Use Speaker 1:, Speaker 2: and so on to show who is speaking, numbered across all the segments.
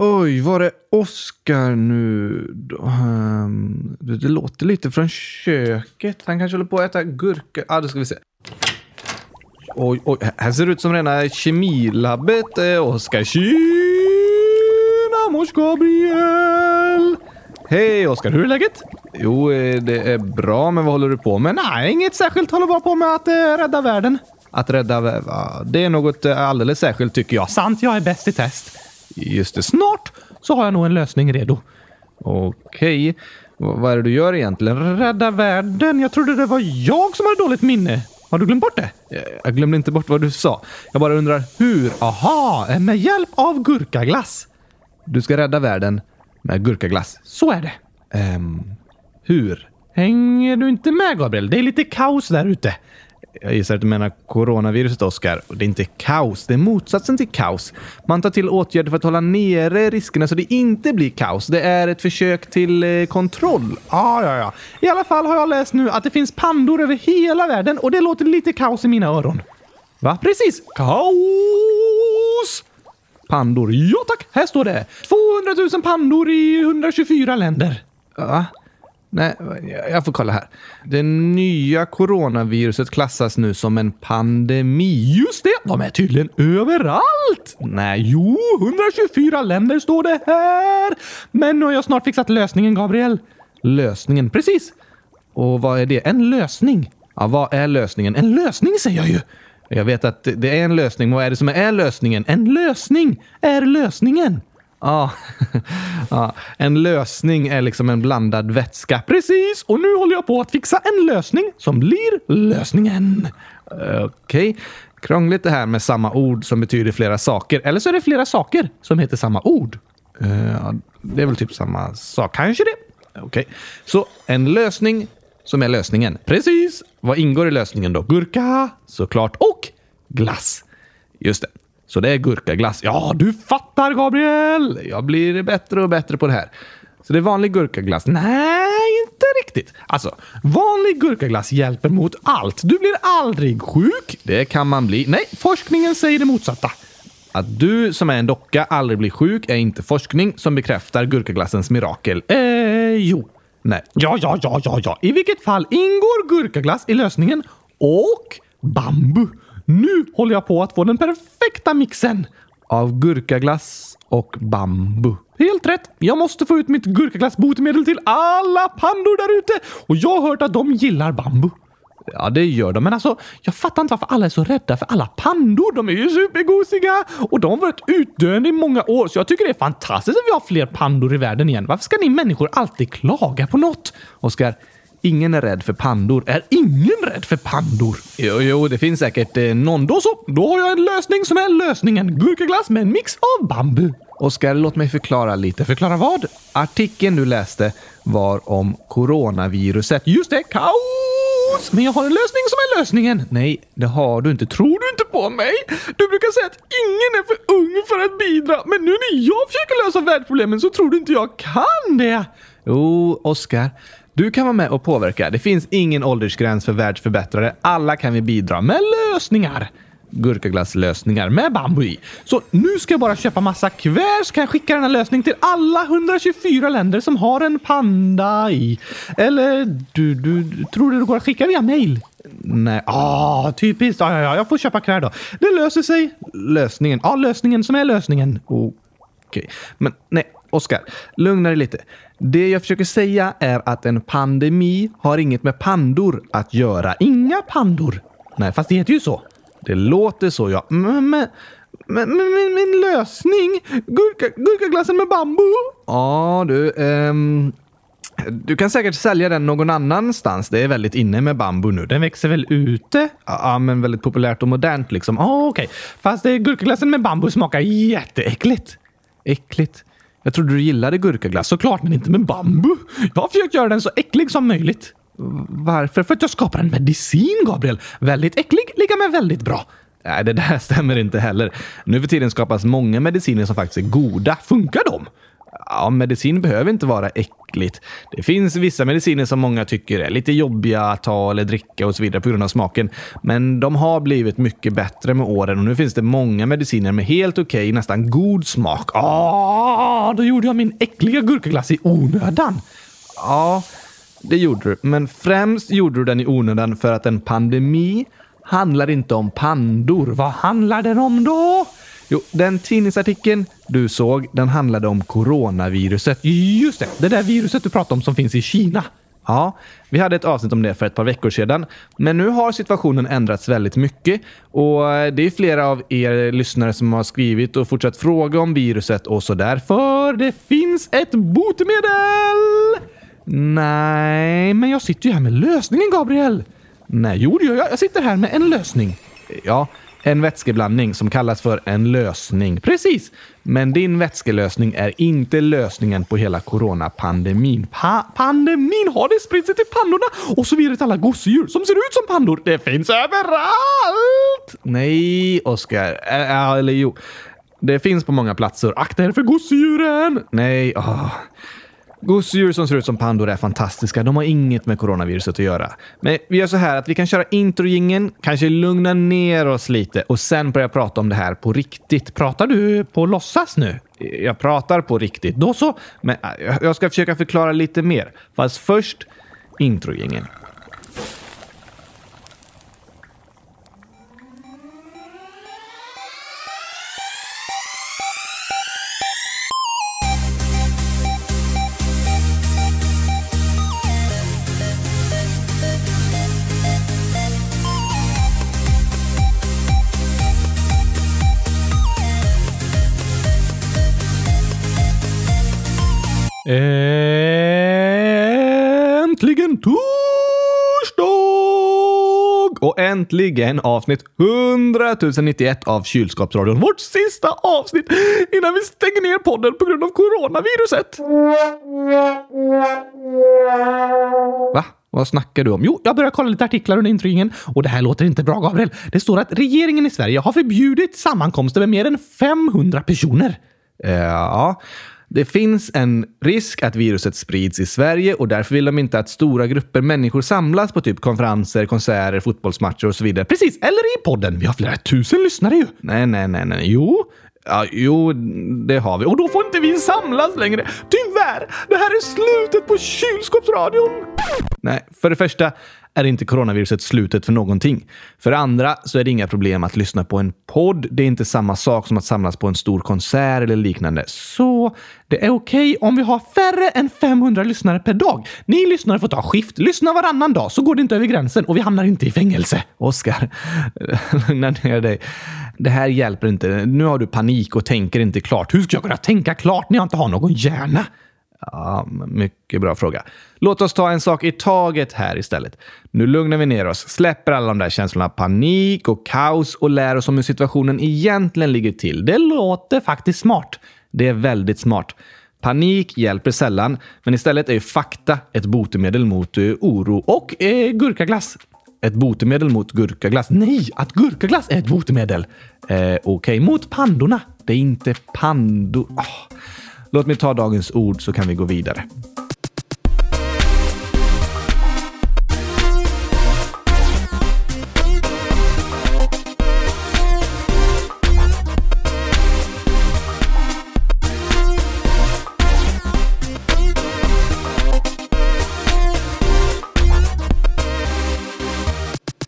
Speaker 1: Oj, var är Oskar nu? Um, ehm, det, det, låter lite från köket. Han kanske håller på att äta gurka. Ja, ah, då ska vi se. Oj, oj, här ser det ut som rena kemilabbet. Eh, Oskar. Tjena, mors Gabriel! Hej Oskar, hur är läget? Jo, eh, det är bra, men vad håller du på med? Nej, inget särskilt. Håller bara på med att eh, rädda världen. Att rädda... Det är något eh, alldeles särskilt tycker jag.
Speaker 2: Sant, jag är bäst i test.
Speaker 1: Just det, snart så har jag nog en lösning redo. Okej. Vad är det du gör egentligen?
Speaker 2: Rädda världen. Jag trodde det var jag som hade dåligt minne. Har du glömt bort det?
Speaker 1: Jag glömde inte bort vad du sa. Jag bara undrar hur?
Speaker 2: Aha, med hjälp av gurkaglass.
Speaker 1: Du ska rädda världen med gurkaglass.
Speaker 2: Så är det.
Speaker 1: Um, hur?
Speaker 2: Hänger du inte med, Gabriel? Det är lite kaos där ute.
Speaker 1: Jag gissar att du menar coronaviruset, Oskar. Det är inte kaos, det är motsatsen till kaos. Man tar till åtgärder för att hålla nere riskerna så det inte blir kaos. Det är ett försök till eh, kontroll.
Speaker 2: Ja, ja, ja. I alla fall har jag läst nu att det finns pandor över hela världen och det låter lite kaos i mina öron.
Speaker 1: Va? Precis. Kaos!
Speaker 2: Pandor. Ja tack, här står det. 200 000 pandor i 124 länder.
Speaker 1: Va? Nej, jag får kolla här. Det nya coronaviruset klassas nu som en pandemi.
Speaker 2: Just det! De är tydligen överallt!
Speaker 1: Nej, jo, 124 länder står det här. Men nu har jag snart fixat lösningen, Gabriel.
Speaker 2: Lösningen? Precis.
Speaker 1: Och vad är det? En lösning? Ja, vad är lösningen? En lösning säger jag ju! Jag vet att det är en lösning, men vad är det som är lösningen?
Speaker 2: En lösning är lösningen.
Speaker 1: Ja, ja, en lösning är liksom en blandad vätska.
Speaker 2: Precis, och nu håller jag på att fixa en lösning som blir lösningen.
Speaker 1: Okej. Okay. Krångligt det här med samma ord som betyder flera saker. Eller så är det flera saker som heter samma ord. Uh, det är väl typ samma sak.
Speaker 2: Kanske det.
Speaker 1: Okej. Okay. Så en lösning som är lösningen.
Speaker 2: Precis.
Speaker 1: Vad ingår i lösningen då?
Speaker 2: Gurka,
Speaker 1: såklart. Och glass. Just det. Så det är gurkaglass.
Speaker 2: Ja, du fattar Gabriel!
Speaker 1: Jag blir bättre och bättre på det här. Så det är vanlig gurkaglass?
Speaker 2: Nej, inte riktigt. Alltså, vanlig gurkaglass hjälper mot allt. Du blir aldrig sjuk.
Speaker 1: Det kan man bli.
Speaker 2: Nej, forskningen säger det motsatta.
Speaker 1: Att du som är en docka aldrig blir sjuk är inte forskning som bekräftar gurkaglassens mirakel.
Speaker 2: Eh, jo.
Speaker 1: Nej.
Speaker 2: Ja, ja, ja, ja, ja. I vilket fall ingår gurkaglass i lösningen och bambu. Nu håller jag på att få den perfekta mixen
Speaker 1: av gurkaglass och bambu.
Speaker 2: Helt rätt! Jag måste få ut mitt gurkaglassbotemedel till alla pandor där ute och jag har hört att de gillar bambu.
Speaker 1: Ja, det gör de.
Speaker 2: Men alltså, jag fattar inte varför alla är så rädda för alla pandor. De är ju supergosiga och de har varit utdöende i många år, så jag tycker det är fantastiskt att vi har fler pandor i världen igen. Varför ska ni människor alltid klaga på något?
Speaker 1: Oskar, Ingen är rädd för pandor.
Speaker 2: Är ingen rädd för pandor?
Speaker 1: Jo, jo, det finns säkert eh, någon.
Speaker 2: Då så. Då har jag en lösning som är lösningen. Gurkaglass med en mix av bambu.
Speaker 1: Oskar, låt mig förklara lite.
Speaker 2: Förklara vad?
Speaker 1: Artikeln du läste var om coronaviruset.
Speaker 2: Just det, kaos! Men jag har en lösning som är lösningen.
Speaker 1: Nej, det har du inte.
Speaker 2: Tror du inte på mig? Du brukar säga att ingen är för ung för att bidra, men nu när jag försöker lösa världsproblemen så tror du inte jag kan det.
Speaker 1: Jo, Oskar. Du kan vara med och påverka. Det finns ingen åldersgräns för världsförbättrare. Alla kan vi bidra med lösningar. Gurkaglasslösningar med bambu i.
Speaker 2: Så nu ska jag bara köpa massa kvärs så kan jag skicka denna lösning till alla 124 länder som har en panda i. Eller du, du, tror du det går att skicka via mail?
Speaker 1: Nej.
Speaker 2: Ah, typiskt. Ja, ja, ja, jag får köpa kläder då. Det löser sig.
Speaker 1: Lösningen?
Speaker 2: Ja, lösningen som är lösningen.
Speaker 1: Okej. Okay. Men nej, Oskar, lugna dig lite. Det jag försöker säga är att en pandemi har inget med pandor att göra.
Speaker 2: Inga pandor?
Speaker 1: Nej, fast det heter ju så.
Speaker 2: Det låter så, ja. Men, men, men, men min lösning? Gurka, gurkaglassen med bambu?
Speaker 1: Ja, du. Ehm, du kan säkert sälja den någon annanstans. Det är väldigt inne med bambu nu.
Speaker 2: Den växer väl ute?
Speaker 1: Ja, men väldigt populärt och modernt liksom.
Speaker 2: Ja, okej. Okay. Fast gurkaglassen med bambu smakar jätteäckligt.
Speaker 1: Äckligt? Jag trodde du gillade gurkaglass.
Speaker 2: Såklart, men inte med bambu. Jag har försökt göra den så äcklig som möjligt.
Speaker 1: Varför?
Speaker 2: För att jag skapar en medicin, Gabriel. Väldigt äcklig, lika med väldigt bra.
Speaker 1: Nej, det där stämmer inte heller. Nu för tiden skapas många mediciner som faktiskt är goda. Funkar de? Ja, medicin behöver inte vara äckligt. Det finns vissa mediciner som många tycker är lite jobbiga att ta eller dricka och så vidare på grund av smaken. Men de har blivit mycket bättre med åren och nu finns det många mediciner med helt okej, okay, nästan god smak.
Speaker 2: Ah, då gjorde jag min äckliga gurkaglass i onödan.
Speaker 1: Ja, det gjorde du. Men främst gjorde du den i onödan för att en pandemi handlar inte om pandor.
Speaker 2: Vad handlar den om då?
Speaker 1: Jo, den tidningsartikeln du såg, den handlade om coronaviruset.
Speaker 2: Just det, det där viruset du pratade om som finns i Kina.
Speaker 1: Ja, vi hade ett avsnitt om det för ett par veckor sedan. Men nu har situationen ändrats väldigt mycket och det är flera av er lyssnare som har skrivit och fortsatt fråga om viruset och så där.
Speaker 2: För det finns ett botemedel!
Speaker 1: Nej,
Speaker 2: men jag sitter ju här med lösningen, Gabriel.
Speaker 1: Nej, jo, jag, jag sitter här med en lösning. Ja, en vätskeblandning som kallas för en lösning.
Speaker 2: Precis!
Speaker 1: Men din vätskelösning är inte lösningen på hela coronapandemin.
Speaker 2: Pa pandemin har det spritt sig till pandorna och så vidare till alla gosedjur som ser ut som pandor. Det finns överallt!
Speaker 1: Nej, Oskar. eller jo. Det finns på många platser.
Speaker 2: Akta er för gosedjuren!
Speaker 1: Nej, åh. Gosedjur som ser ut som pandor är fantastiska. De har inget med coronaviruset att göra. Men vi gör så här att vi kan köra introjingen, kanske lugna ner oss lite och sen börja prata om det här på riktigt.
Speaker 2: Pratar du på låtsas nu?
Speaker 1: Jag pratar på riktigt. Då så. Men äh, jag ska försöka förklara lite mer. Fast först introjingen.
Speaker 2: Äntligen
Speaker 1: avsnitt 100 091 av Kylskåpsradion.
Speaker 2: Vårt sista avsnitt innan vi stänger ner podden på grund av coronaviruset.
Speaker 1: Va? Vad snackar du om?
Speaker 2: Jo, jag började kolla lite artiklar under intrygningen och det här låter inte bra, Gabriel. Det står att regeringen i Sverige har förbjudit sammankomster med mer än 500 personer.
Speaker 1: Ja, det finns en risk att viruset sprids i Sverige och därför vill de inte att stora grupper människor samlas på typ konferenser, konserter, fotbollsmatcher och så vidare.
Speaker 2: Precis, eller i podden. Vi har flera tusen lyssnare ju.
Speaker 1: Nej, nej, nej, nej. Jo, Ja, jo, det har vi.
Speaker 2: Och då får inte vi samlas längre. Tyvärr! Det här är slutet på kylskåpsradion!
Speaker 1: Nej, för det första är inte coronaviruset slutet för någonting. För det andra så är det inga problem att lyssna på en podd. Det är inte samma sak som att samlas på en stor konsert eller liknande.
Speaker 2: Så det är okej okay om vi har färre än 500 lyssnare per dag. Ni lyssnare får ta skift. Lyssna varannan dag så går det inte över gränsen och vi hamnar inte i fängelse.
Speaker 1: Oskar, lugna ner dig. Det här hjälper inte. Nu har du panik och tänker inte klart.
Speaker 2: Hur ska jag kunna tänka klart när jag inte har någon hjärna?
Speaker 1: Ja, mycket bra fråga. Låt oss ta en sak i taget här istället. Nu lugnar vi ner oss, släpper alla de där känslorna av panik och kaos och lär oss om hur situationen egentligen ligger till.
Speaker 2: Det låter faktiskt smart.
Speaker 1: Det är väldigt smart. Panik hjälper sällan, men istället är ju fakta ett botemedel mot eh, oro
Speaker 2: och eh, gurkaglass.
Speaker 1: Ett botemedel mot gurkaglass?
Speaker 2: Nej, att gurkaglass är ett botemedel.
Speaker 1: Eh, Okej, okay. mot pandorna. Det är inte pandor. Oh. Ah. Låt mig ta dagens ord så kan vi gå vidare.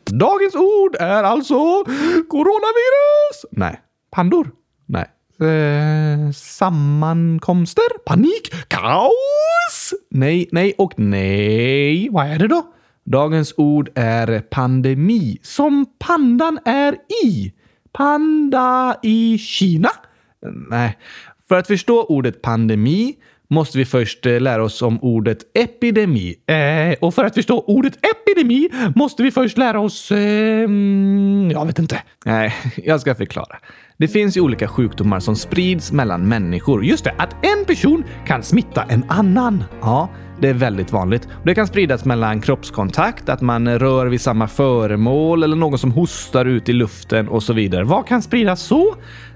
Speaker 2: Dagens ord är alltså coronavirus.
Speaker 1: Nej.
Speaker 2: Pandor.
Speaker 1: Nej.
Speaker 2: Eh, sammankomster, panik, kaos.
Speaker 1: Nej, nej och nej.
Speaker 2: Vad är det då?
Speaker 1: Dagens ord är pandemi.
Speaker 2: Som pandan är i. Panda i Kina?
Speaker 1: Nej. För att förstå ordet pandemi måste vi först eh, lära oss om ordet epidemi.
Speaker 2: Eh, och för att förstå ordet epidemi måste vi först lära oss... Eh, jag vet inte.
Speaker 1: Nej, jag ska förklara. Det finns ju olika sjukdomar som sprids mellan människor.
Speaker 2: Just det, att en person kan smitta en annan.
Speaker 1: Ja, det är väldigt vanligt. Det kan spridas mellan kroppskontakt, att man rör vid samma föremål eller någon som hostar ut i luften och så vidare.
Speaker 2: Vad kan spridas så?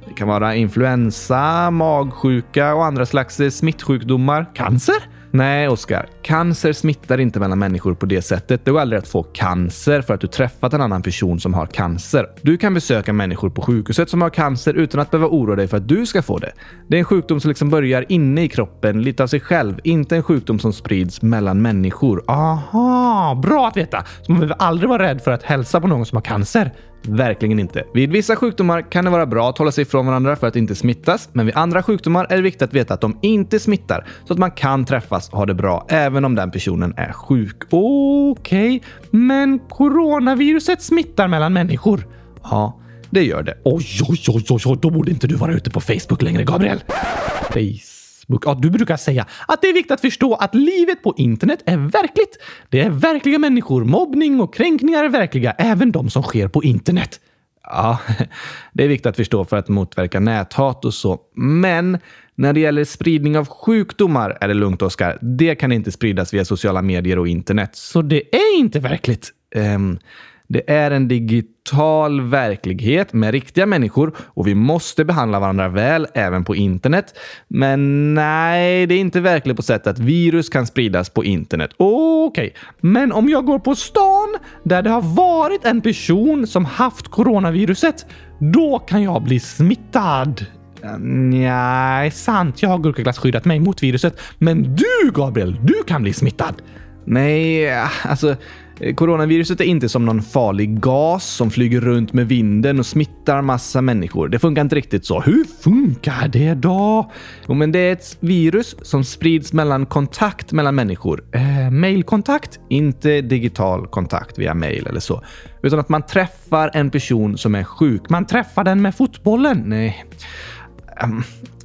Speaker 1: Det kan vara influensa, magsjuka och andra slags eh, smittsjukdomar.
Speaker 2: Cancer?
Speaker 1: Nej, Oskar. Cancer smittar inte mellan människor på det sättet. Det går aldrig att få cancer för att du träffat en annan person som har cancer. Du kan besöka människor på sjukhuset som har cancer utan att behöva oroa dig för att du ska få det. Det är en sjukdom som liksom börjar inne i kroppen, lite av sig själv. Inte en sjukdom som sprids mellan människor.
Speaker 2: Aha, bra att veta. Så man behöver aldrig vara rädd för att hälsa på någon som har cancer.
Speaker 1: Verkligen inte. Vid vissa sjukdomar kan det vara bra att hålla sig ifrån varandra för att inte smittas, men vid andra sjukdomar är det viktigt att veta att de inte smittar så att man kan träffas och ha det bra även om den personen är sjuk.
Speaker 2: Okej, okay. men coronaviruset smittar mellan människor?
Speaker 1: Ja, det gör det.
Speaker 2: Oj, oj, oj, oj, oj, då borde inte du vara ute på Facebook längre, Gabriel.
Speaker 1: Face.
Speaker 2: Ja, du brukar säga att det är viktigt att förstå att livet på internet är verkligt. Det är verkliga människor. Mobbning och kränkningar är verkliga, även de som sker på internet.
Speaker 1: Ja, det är viktigt att förstå för att motverka näthat och så. Men när det gäller spridning av sjukdomar är det lugnt, Oskar. Det kan inte spridas via sociala medier och internet.
Speaker 2: Så det är inte verkligt?
Speaker 1: Um, det är en digital verklighet med riktiga människor och vi måste behandla varandra väl även på internet. Men nej, det är inte verkligt på sätt att virus kan spridas på internet.
Speaker 2: Okej, okay. men om jag går på stan där det har varit en person som haft coronaviruset, då kan jag bli smittad. Nej, sant. Jag har gurkaglass skyddat mig mot viruset. Men du, Gabriel, du kan bli smittad.
Speaker 1: Nej, ah, alltså coronaviruset är inte som någon farlig gas som flyger runt med vinden och smittar massa människor. Det funkar inte riktigt så.
Speaker 2: Hur funkar det då?
Speaker 1: Jo, men det är ett virus som sprids mellan kontakt mellan människor.
Speaker 2: Eh, mailkontakt?
Speaker 1: Inte digital kontakt via mail eller så, utan att man träffar en person som är sjuk.
Speaker 2: Man träffar den med fotbollen?
Speaker 1: Nej. Um,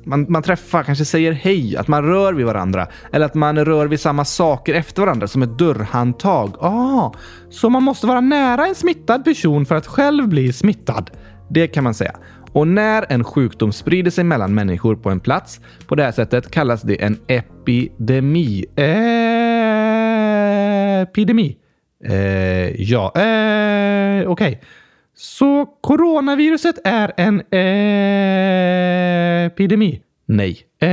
Speaker 1: man, man träffar, kanske säger hej, att man rör vid varandra eller att man rör vid samma saker efter varandra som ett dörrhandtag.
Speaker 2: Ah, så man måste vara nära en smittad person för att själv bli smittad?
Speaker 1: Det kan man säga. Och när en sjukdom sprider sig mellan människor på en plats på det här sättet kallas det en epidemi.
Speaker 2: epidemi?
Speaker 1: Eh, ja,
Speaker 2: eh, okej. Okay. Så coronaviruset är en epidemi?
Speaker 1: Nej.
Speaker 2: Eh,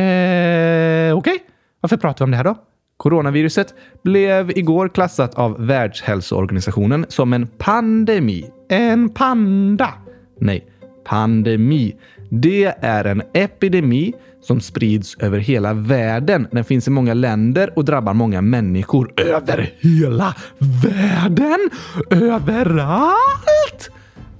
Speaker 2: Okej, okay. varför pratar vi om det här då?
Speaker 1: Coronaviruset blev igår klassat av Världshälsoorganisationen som en pandemi.
Speaker 2: En panda?
Speaker 1: Nej, pandemi. Det är en epidemi som sprids över hela världen. Den finns i många länder och drabbar många människor.
Speaker 2: Över hela världen? Överallt?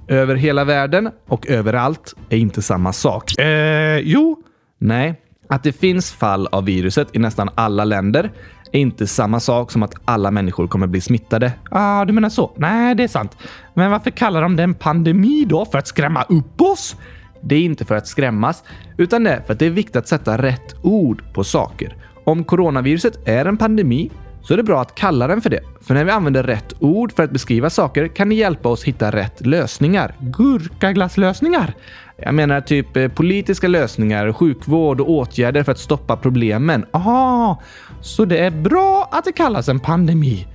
Speaker 1: Över hela världen och överallt är inte samma sak.
Speaker 2: Eh, jo.
Speaker 1: Nej. Att det finns fall av viruset i nästan alla länder är inte samma sak som att alla människor kommer bli smittade.
Speaker 2: Ah, du menar så? Nej, det är sant. Men varför kallar de det en pandemi då? För att skrämma upp oss?
Speaker 1: Det är inte för att skrämmas, utan det är för att det är viktigt att sätta rätt ord på saker. Om coronaviruset är en pandemi så är det bra att kalla den för det. För när vi använder rätt ord för att beskriva saker kan det hjälpa oss hitta rätt lösningar.
Speaker 2: Gurkaglasslösningar?
Speaker 1: Jag menar typ eh, politiska lösningar, sjukvård och åtgärder för att stoppa problemen.
Speaker 2: Aha, så det är bra att det kallas en pandemi?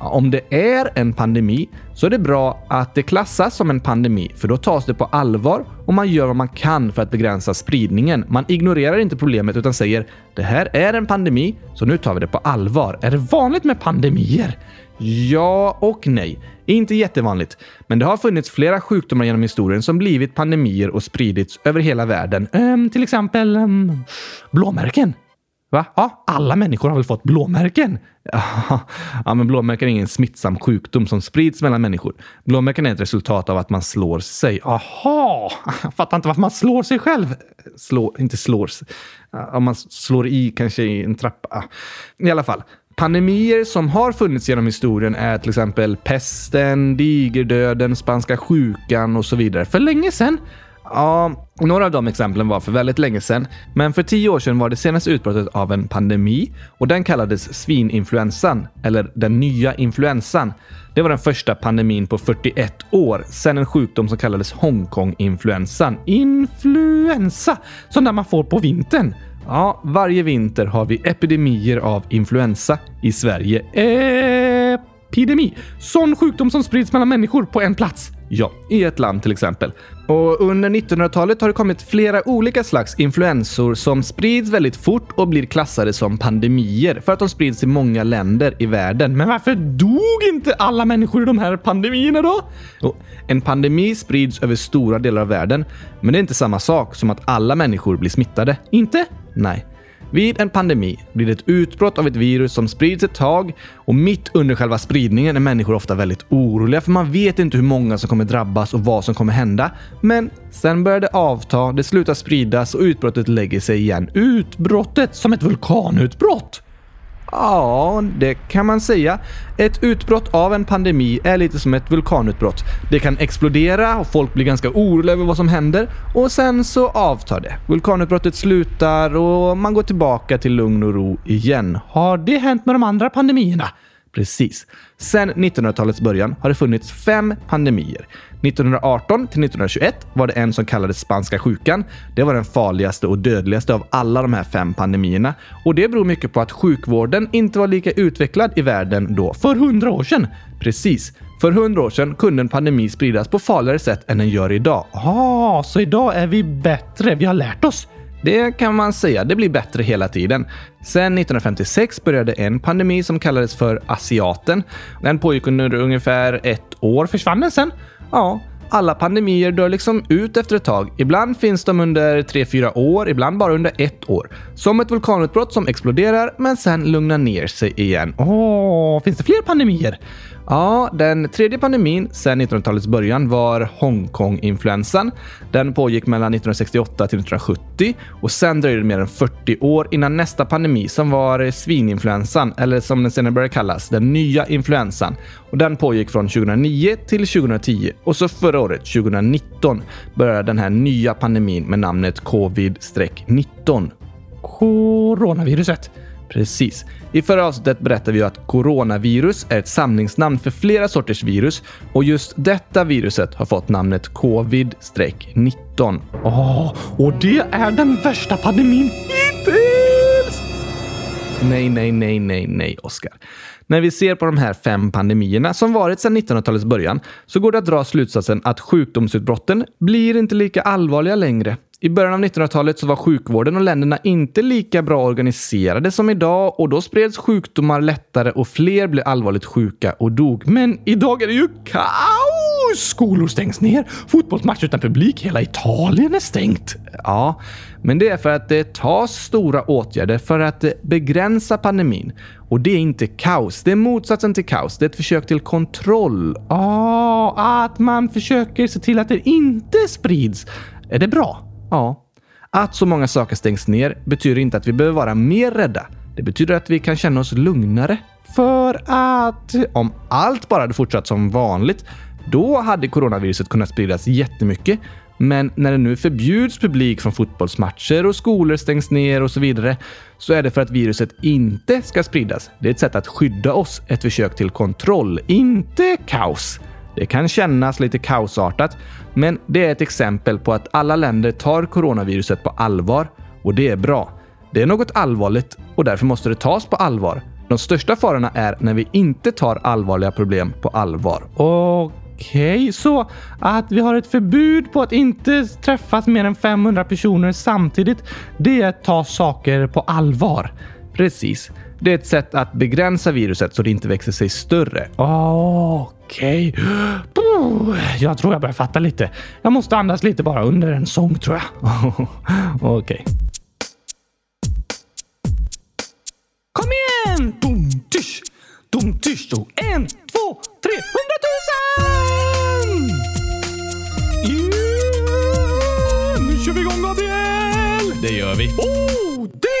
Speaker 1: Om det är en pandemi så är det bra att det klassas som en pandemi, för då tas det på allvar och man gör vad man kan för att begränsa spridningen. Man ignorerar inte problemet utan säger det här är en pandemi, så nu tar vi det på allvar.
Speaker 2: Är det vanligt med pandemier?
Speaker 1: Ja och nej. Inte jättevanligt, men det har funnits flera sjukdomar genom historien som blivit pandemier och spridits över hela världen.
Speaker 2: Ehm, till exempel ehm, blåmärken.
Speaker 1: Va?
Speaker 2: Ja, alla människor har väl fått blåmärken?
Speaker 1: Ja, men blåmärken är ingen smittsam sjukdom som sprids mellan människor. Blåmärken är ett resultat av att man slår sig.
Speaker 2: Aha! Jag fattar inte varför man slår sig själv.
Speaker 1: Slår, inte slår. Om man slår i kanske i en trappa. I alla fall. Pandemier som har funnits genom historien är till exempel pesten, digerdöden, spanska sjukan och så vidare. För länge sedan Ja, några av de exemplen var för väldigt länge sedan, men för tio år sedan var det senaste utbrottet av en pandemi och den kallades svininfluensan, eller den nya influensan. Det var den första pandemin på 41 år sedan en sjukdom som kallades Hongkong-influensan.
Speaker 2: Influensa? Sån där man får på vintern?
Speaker 1: Ja, varje vinter har vi epidemier av influensa i Sverige.
Speaker 2: Epidemier? Epidemi. Sån sjukdom som sprids mellan människor på en plats.
Speaker 1: Ja, i ett land till exempel. Och under 1900-talet har det kommit flera olika slags influensor som sprids väldigt fort och blir klassade som pandemier för att de sprids i många länder i världen.
Speaker 2: Men varför dog inte alla människor i de här pandemierna då?
Speaker 1: Och en pandemi sprids över stora delar av världen, men det är inte samma sak som att alla människor blir smittade.
Speaker 2: Inte?
Speaker 1: Nej. Vid en pandemi blir det ett utbrott av ett virus som sprids ett tag och mitt under själva spridningen är människor ofta väldigt oroliga för man vet inte hur många som kommer drabbas och vad som kommer hända. Men sen börjar det avta, det slutar spridas och utbrottet lägger sig igen.
Speaker 2: Utbrottet som ett vulkanutbrott?
Speaker 1: Ja, det kan man säga. Ett utbrott av en pandemi är lite som ett vulkanutbrott. Det kan explodera och folk blir ganska oroliga över vad som händer och sen så avtar det. Vulkanutbrottet slutar och man går tillbaka till lugn och ro igen.
Speaker 2: Har det hänt med de andra pandemierna?
Speaker 1: Precis. Sen 1900-talets början har det funnits fem pandemier. 1918 till 1921 var det en som kallades spanska sjukan. Det var den farligaste och dödligaste av alla de här fem pandemierna. Och det beror mycket på att sjukvården inte var lika utvecklad i världen då.
Speaker 2: För hundra år sedan?
Speaker 1: Precis. För hundra år sedan kunde en pandemi spridas på farligare sätt än den gör idag.
Speaker 2: Ah, så idag är vi bättre. Vi har lärt oss.
Speaker 1: Det kan man säga. Det blir bättre hela tiden. Sen 1956 började en pandemi som kallades för asiaten. Den pågick under ungefär ett år.
Speaker 2: Försvann den sen?
Speaker 1: Ja, alla pandemier dör liksom ut efter ett tag. Ibland finns de under 3-4 år, ibland bara under ett år. Som ett vulkanutbrott som exploderar men sen lugnar ner sig igen.
Speaker 2: Åh, finns det fler pandemier?
Speaker 1: Ja, den tredje pandemin sedan 1900-talets början var Hongkong-influensan. Den pågick mellan 1968 till 1970 och sen dröjde det mer än 40 år innan nästa pandemi som var svininfluensan, eller som den senare började kallas, den nya influensan. Och den pågick från 2009 till 2010 och så förra året, 2019, började den här nya pandemin med namnet covid-19.
Speaker 2: Coronaviruset.
Speaker 1: Precis. I förra avsnittet berättade vi att coronavirus är ett samlingsnamn för flera sorters virus och just detta viruset har fått namnet covid-19.
Speaker 2: Åh, och det är den värsta pandemin hittills!
Speaker 1: Nej, nej, nej, nej, nej, Oskar. När vi ser på de här fem pandemierna som varit sedan 1900-talets början så går det att dra slutsatsen att sjukdomsutbrotten blir inte lika allvarliga längre. I början av 1900-talet så var sjukvården och länderna inte lika bra organiserade som idag och då spreds sjukdomar lättare och fler blev allvarligt sjuka och dog.
Speaker 2: Men idag är det ju kaos! Skolor stängs ner, fotbollsmatcher utan publik, hela Italien är stängt.
Speaker 1: Ja, men det är för att det tas stora åtgärder för att begränsa pandemin. Och det är inte kaos. Det är motsatsen till kaos. Det är ett försök till kontroll.
Speaker 2: Ja, ah, att man försöker se till att det inte sprids. Är det bra?
Speaker 1: Ja. Att så många saker stängs ner betyder inte att vi behöver vara mer rädda. Det betyder att vi kan känna oss lugnare.
Speaker 2: För att
Speaker 1: om allt bara hade fortsatt som vanligt, då hade coronaviruset kunnat spridas jättemycket. Men när det nu förbjuds publik från fotbollsmatcher och skolor stängs ner och så vidare, så är det för att viruset inte ska spridas. Det är ett sätt att skydda oss, ett försök till kontroll, inte kaos. Det kan kännas lite kaosartat, men det är ett exempel på att alla länder tar coronaviruset på allvar och det är bra. Det är något allvarligt och därför måste det tas på allvar. De största farorna är när vi inte tar allvarliga problem på allvar.
Speaker 2: Okej, okay, så att vi har ett förbud på att inte träffas mer än 500 personer samtidigt, det är att ta saker på allvar.
Speaker 1: Precis. Det är ett sätt att begränsa viruset så det inte växer sig större.
Speaker 2: Okej. Okay. Jag tror jag börjar fatta lite. Jag måste andas lite bara under en sång tror jag.
Speaker 1: Okej. Okay.
Speaker 2: Kom igen! Dum, tysch! Dum, tysch! En, två, tre, hundratusen! Yeah! Nu kör vi igång Gabriel!
Speaker 1: Det gör vi.
Speaker 2: Oh, det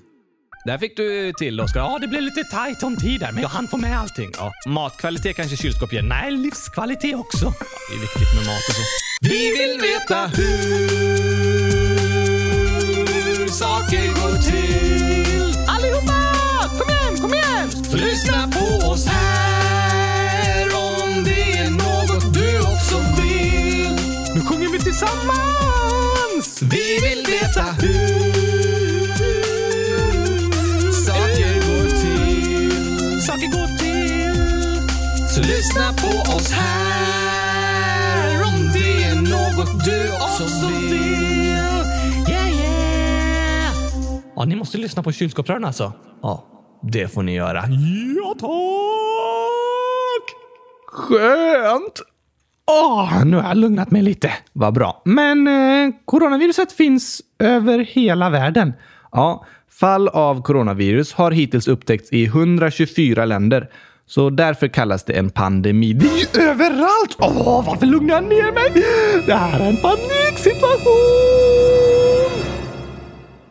Speaker 1: Där fick du till Oskar.
Speaker 2: Ja, det blev lite tajt om tid där, men jag hann få med allting.
Speaker 1: Ja, matkvalitet kanske kylskåp ger.
Speaker 2: Nej, livskvalitet också.
Speaker 1: Det är viktigt med mat och så. Vi vill veta hur saker går till.
Speaker 2: Allihopa! Kom igen, kom igen!
Speaker 1: Lyssna på oss här om det är något du också vill.
Speaker 2: Yeah, yeah! Ja, ni måste lyssna på kylskåpsrören alltså.
Speaker 1: Ja, det får ni göra.
Speaker 2: Ja, tack! Skönt! Åh, nu har jag lugnat mig lite.
Speaker 1: Vad bra.
Speaker 2: Men eh, coronaviruset finns över hela världen.
Speaker 1: Ja, fall av coronavirus har hittills upptäckts i 124 länder. Så därför kallas det en pandemi.
Speaker 2: Det är ju överallt! Åh, varför lugnar jag ner mig? Det här är en paniksituation!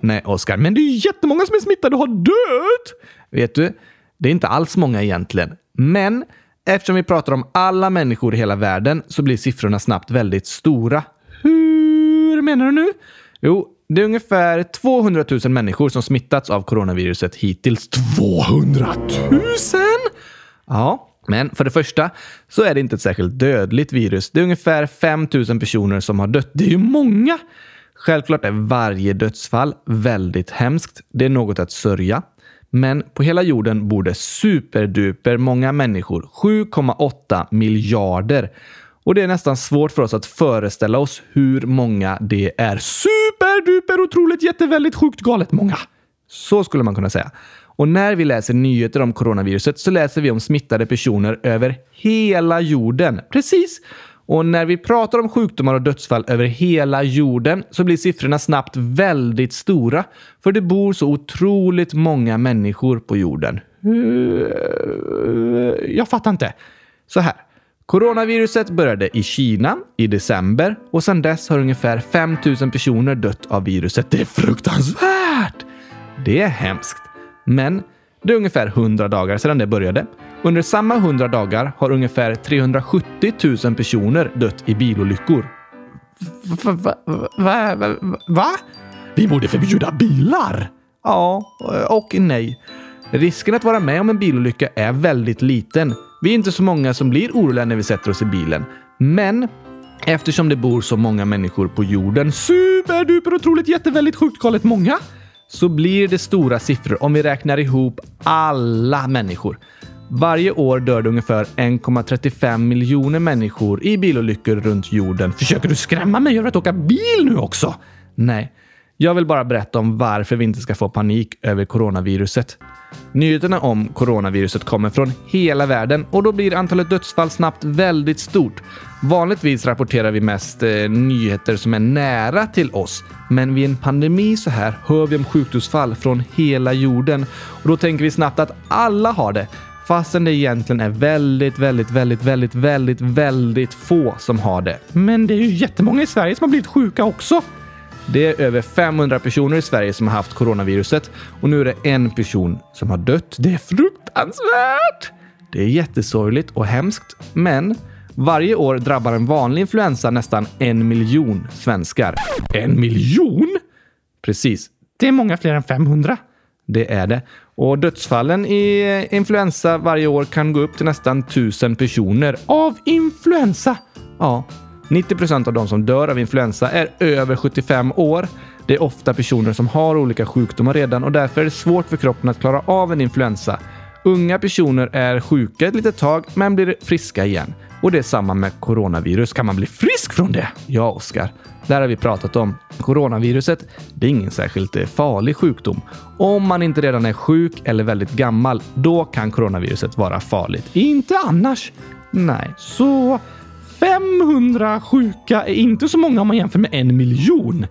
Speaker 1: Nej, Oskar,
Speaker 2: Men det är ju jättemånga som är smittade och har dött!
Speaker 1: vet du? Det är inte alls många egentligen. Men eftersom vi pratar om alla människor i hela världen så blir siffrorna snabbt väldigt stora.
Speaker 2: Hur menar du nu?
Speaker 1: Jo, det är ungefär 200 000 människor som smittats av coronaviruset hittills.
Speaker 2: 200 000?
Speaker 1: Ja, men för det första så är det inte ett särskilt dödligt virus. Det är ungefär 5 000 personer som har dött.
Speaker 2: Det är ju många!
Speaker 1: Självklart är varje dödsfall väldigt hemskt. Det är något att sörja. Men på hela jorden bor det superduper många människor. 7,8 miljarder. Och det är nästan svårt för oss att föreställa oss hur många det är.
Speaker 2: Superduper otroligt jätteväldigt sjukt galet många.
Speaker 1: Så skulle man kunna säga. Och när vi läser nyheter om coronaviruset så läser vi om smittade personer över hela jorden. Precis! Och när vi pratar om sjukdomar och dödsfall över hela jorden så blir siffrorna snabbt väldigt stora. För det bor så otroligt många människor på jorden.
Speaker 2: Eh, jag fattar inte.
Speaker 1: Så här. Coronaviruset började i Kina i december och sedan dess har ungefär 5 000 personer dött av viruset. Det är fruktansvärt! Det är hemskt. Men det är ungefär 100 dagar sedan det började. Under samma 100 dagar har ungefär 370 000 personer dött i bilolyckor.
Speaker 2: Va? Va? va, va? Vi borde förbjuda bilar!
Speaker 1: Ja, och nej. Risken att vara med om en bilolycka är väldigt liten. Vi är inte så många som blir oroliga när vi sätter oss i bilen. Men eftersom det bor så många människor på jorden
Speaker 2: Superduper otroligt jätteväldigt sjukt galet många
Speaker 1: så blir det stora siffror om vi räknar ihop alla människor. Varje år dör det ungefär 1,35 miljoner människor i bilolyckor runt jorden.
Speaker 2: Försöker du skrämma mig över att åka bil nu också?
Speaker 1: Nej, jag vill bara berätta om varför vi inte ska få panik över coronaviruset. Nyheterna om coronaviruset kommer från hela världen och då blir antalet dödsfall snabbt väldigt stort. Vanligtvis rapporterar vi mest eh, nyheter som är nära till oss, men vid en pandemi så här hör vi om sjukdomsfall från hela jorden och då tänker vi snabbt att alla har det. Fastän det egentligen är väldigt, väldigt, väldigt, väldigt, väldigt, väldigt få som har det.
Speaker 2: Men det är ju jättemånga i Sverige som har blivit sjuka också.
Speaker 1: Det är över 500 personer i Sverige som har haft coronaviruset och nu är det en person som har dött. Det är fruktansvärt! Det är jättesorgligt och hemskt, men varje år drabbar en vanlig influensa nästan en miljon svenskar.
Speaker 2: En miljon?
Speaker 1: Precis,
Speaker 2: Det är många fler än 500.
Speaker 1: det är det. Och dödsfallen i influensa varje år kan gå upp till nästan 1000 personer.
Speaker 2: Av influensa.
Speaker 1: Ja, 90 procent av de som dör av influensa är över 75 år. Det är ofta personer som har olika sjukdomar redan och därför är det svårt för kroppen att klara av en influensa. Unga personer är sjuka ett litet tag men blir friska igen. Och det är samma med coronavirus. Kan man bli frisk från det? Ja, Oskar. Det här har vi pratat om. Coronaviruset, det är ingen särskilt eh, farlig sjukdom. Om man inte redan är sjuk eller väldigt gammal, då kan coronaviruset vara farligt.
Speaker 2: Inte annars.
Speaker 1: Nej,
Speaker 2: Så 500 sjuka är inte så många om man jämför med en miljon.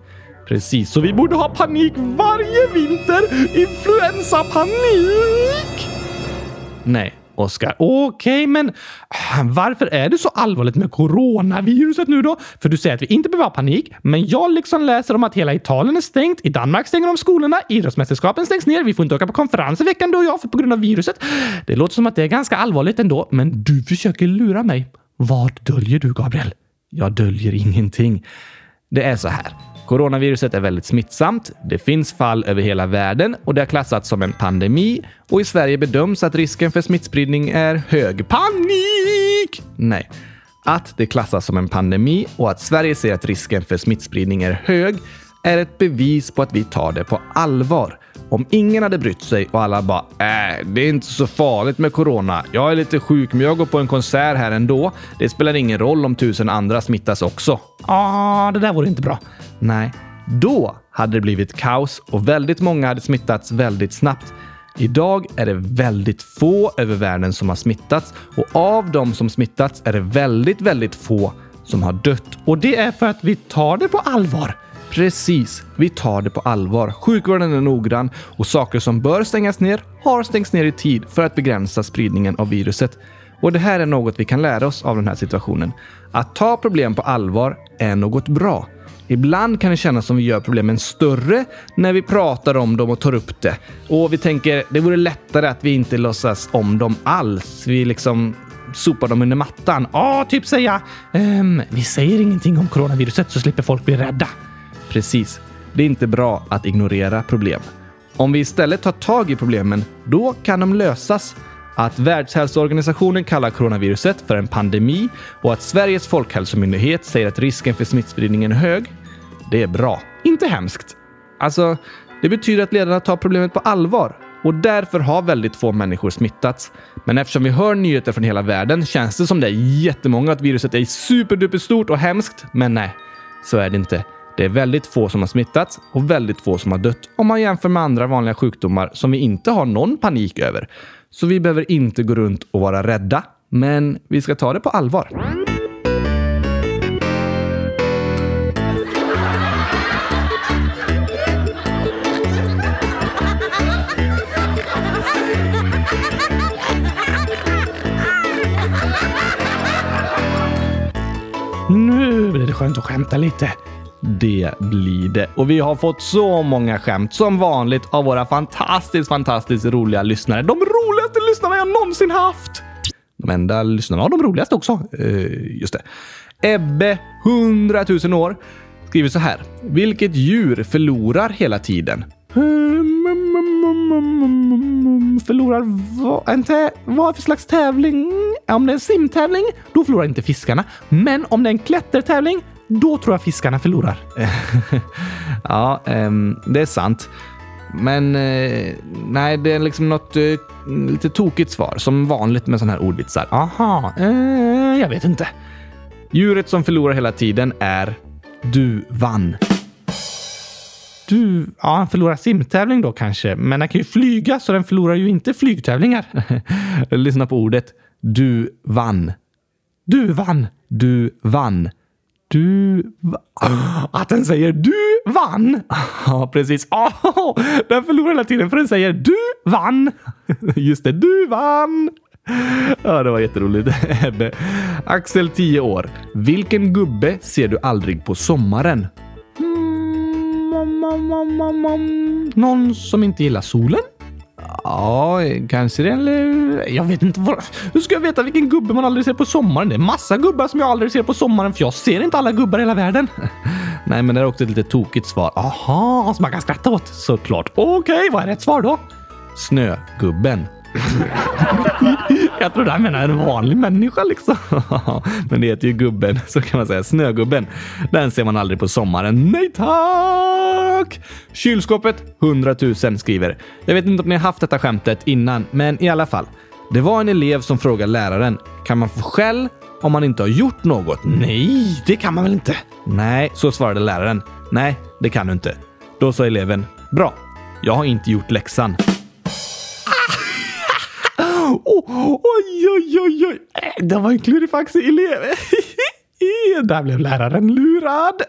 Speaker 1: precis.
Speaker 2: Så vi borde ha panik varje vinter. Influensapanik!
Speaker 1: Nej, Oskar.
Speaker 2: Okej, men äh, varför är det så allvarligt med coronaviruset nu då? För du säger att vi inte behöver ha panik, men jag liksom läser om att hela Italien är stängt. I Danmark stänger de skolorna, idrottsmästerskapen stängs ner, vi får inte åka på konferens i veckan du och jag för på grund av viruset. Det låter som att det är ganska allvarligt ändå, men du försöker lura mig. Vad döljer du, Gabriel?
Speaker 1: Jag döljer ingenting. Det är så här. Coronaviruset är väldigt smittsamt. Det finns fall över hela världen och det har klassats som en pandemi och i Sverige bedöms att risken för smittspridning är hög.
Speaker 2: Panik!
Speaker 1: Nej. Att det klassas som en pandemi och att Sverige ser att risken för smittspridning är hög är ett bevis på att vi tar det på allvar. Om ingen hade brytt sig och alla bara äh, det är inte så farligt med corona. Jag är lite sjuk, men jag går på en konsert här ändå. Det spelar ingen roll om tusen andra smittas också.
Speaker 2: Ah, det där vore inte bra.
Speaker 1: Nej, då hade det blivit kaos och väldigt många hade smittats väldigt snabbt. Idag är det väldigt få över världen som har smittats och av de som smittats är det väldigt, väldigt få som har dött.
Speaker 2: Och det är för att vi tar det på allvar.
Speaker 1: Precis, vi tar det på allvar. Sjukvården är noggrann och saker som bör stängas ner har stängts ner i tid för att begränsa spridningen av viruset. Och det här är något vi kan lära oss av den här situationen. Att ta problem på allvar är något bra. Ibland kan det kännas som vi gör problemen större när vi pratar om dem och tar upp det. Och vi tänker det vore lättare att vi inte låtsas om dem alls. Vi liksom sopar dem under mattan.
Speaker 2: Ja, typ säga ehm, vi säger ingenting om coronaviruset så slipper folk bli rädda.
Speaker 1: Precis. Det är inte bra att ignorera problem. Om vi istället tar tag i problemen, då kan de lösas. Att Världshälsoorganisationen kallar coronaviruset för en pandemi och att Sveriges folkhälsomyndighet säger att risken för smittspridningen är hög, det är bra. Inte hemskt. Alltså, det betyder att ledarna tar problemet på allvar och därför har väldigt få människor smittats. Men eftersom vi hör nyheter från hela världen känns det som det är jättemånga att viruset är superduper stort och hemskt. Men nej, så är det inte. Det är väldigt få som har smittats och väldigt få som har dött om man jämför med andra vanliga sjukdomar som vi inte har någon panik över. Så vi behöver inte gå runt och vara rädda, men vi ska ta det på allvar.
Speaker 2: Nu blir det skönt att skämta lite.
Speaker 1: Det blir det. Och vi har fått så många skämt som vanligt av våra fantastiskt, fantastiskt roliga lyssnare.
Speaker 2: De roligaste lyssnarna jag någonsin haft!
Speaker 1: De enda lyssnarna har de roligaste också. Uh, just det. Ebbe, 100 000 år, skriver så här. Vilket djur förlorar hela tiden?
Speaker 2: Förlorar vad, en tä, vad för slags tävling? Om det är en simtävling, då förlorar inte fiskarna. Men om det är en klättertävling, då tror jag fiskarna förlorar.
Speaker 1: ja, um, det är sant. Men eh, nej, det är liksom något eh, lite tokigt svar. Som vanligt med sådana här ordvitsar.
Speaker 2: Aha, eh, jag vet inte.
Speaker 1: Djuret som förlorar hela tiden är du vann.
Speaker 2: Du, ja, han förlorar simtävling då kanske, men han kan ju flyga så den förlorar ju inte flygtävlingar.
Speaker 1: Lyssna på ordet. Du vann.
Speaker 2: Du vann.
Speaker 1: Du vann.
Speaker 2: Du Att den säger du vann!
Speaker 1: Ja, precis.
Speaker 2: Oh, den förlorar hela tiden för den säger du vann!
Speaker 1: Just det, du vann! Ja, det var jätteroligt. Axel, 10 år. Vilken gubbe ser du aldrig på sommaren?
Speaker 2: um, um, um. Någon som inte gillar solen?
Speaker 1: Ja, kanske det. Eller...
Speaker 2: Jag vet inte. Vad... Hur ska jag veta vilken gubbe man aldrig ser på sommaren? Det är massa gubbar som jag aldrig ser på sommaren för jag ser inte alla gubbar i hela världen.
Speaker 1: Nej, men det är också ett lite tokigt svar.
Speaker 2: Aha, som man kan skratta åt. Såklart. Okej, okay, vad är rätt svar då?
Speaker 1: Snögubben.
Speaker 2: jag trodde han menade en vanlig människa liksom.
Speaker 1: Men det heter ju gubben, så kan man säga. Snögubben. Den ser man aldrig på sommaren. Nej tack! Kylskåpet 100 000 skriver. Jag vet inte om ni har haft detta skämtet innan, men i alla fall. Det var en elev som frågade läraren. Kan man få skäll om man inte har gjort något?
Speaker 2: Nej, det kan man väl inte?
Speaker 1: Nej, så svarade läraren. Nej, det kan du inte. Då sa eleven. Bra. Jag har inte gjort läxan.
Speaker 2: Oh, oj, oj, oj, oj. Äh, det var en klurifaxig elev. Där blev läraren lurad.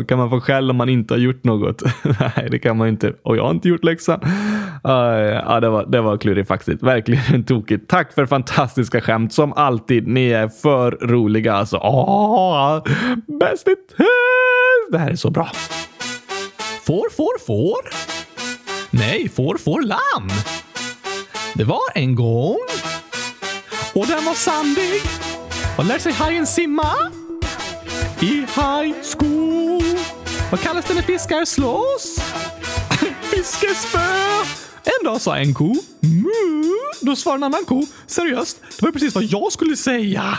Speaker 1: Kan man få skäll om man inte har gjort något? Nej, det kan man inte. Och jag har inte gjort läxan. Ja, det var, det var klurifaxigt. Verkligen tokigt. Tack för fantastiska skämt som alltid. Ni är för roliga alltså. Åh, bäst i test!
Speaker 2: Det här är så bra. Får, får, får? Nej, får, får lamm. Det var en gång och den var sandig. Vad lär sig hajen simma? I high school. Vad kallas det när fiskar slåss? Fiskespö! En dag sa en ko Mu. Då svarade en annan ko Seriöst, det var precis vad jag skulle säga.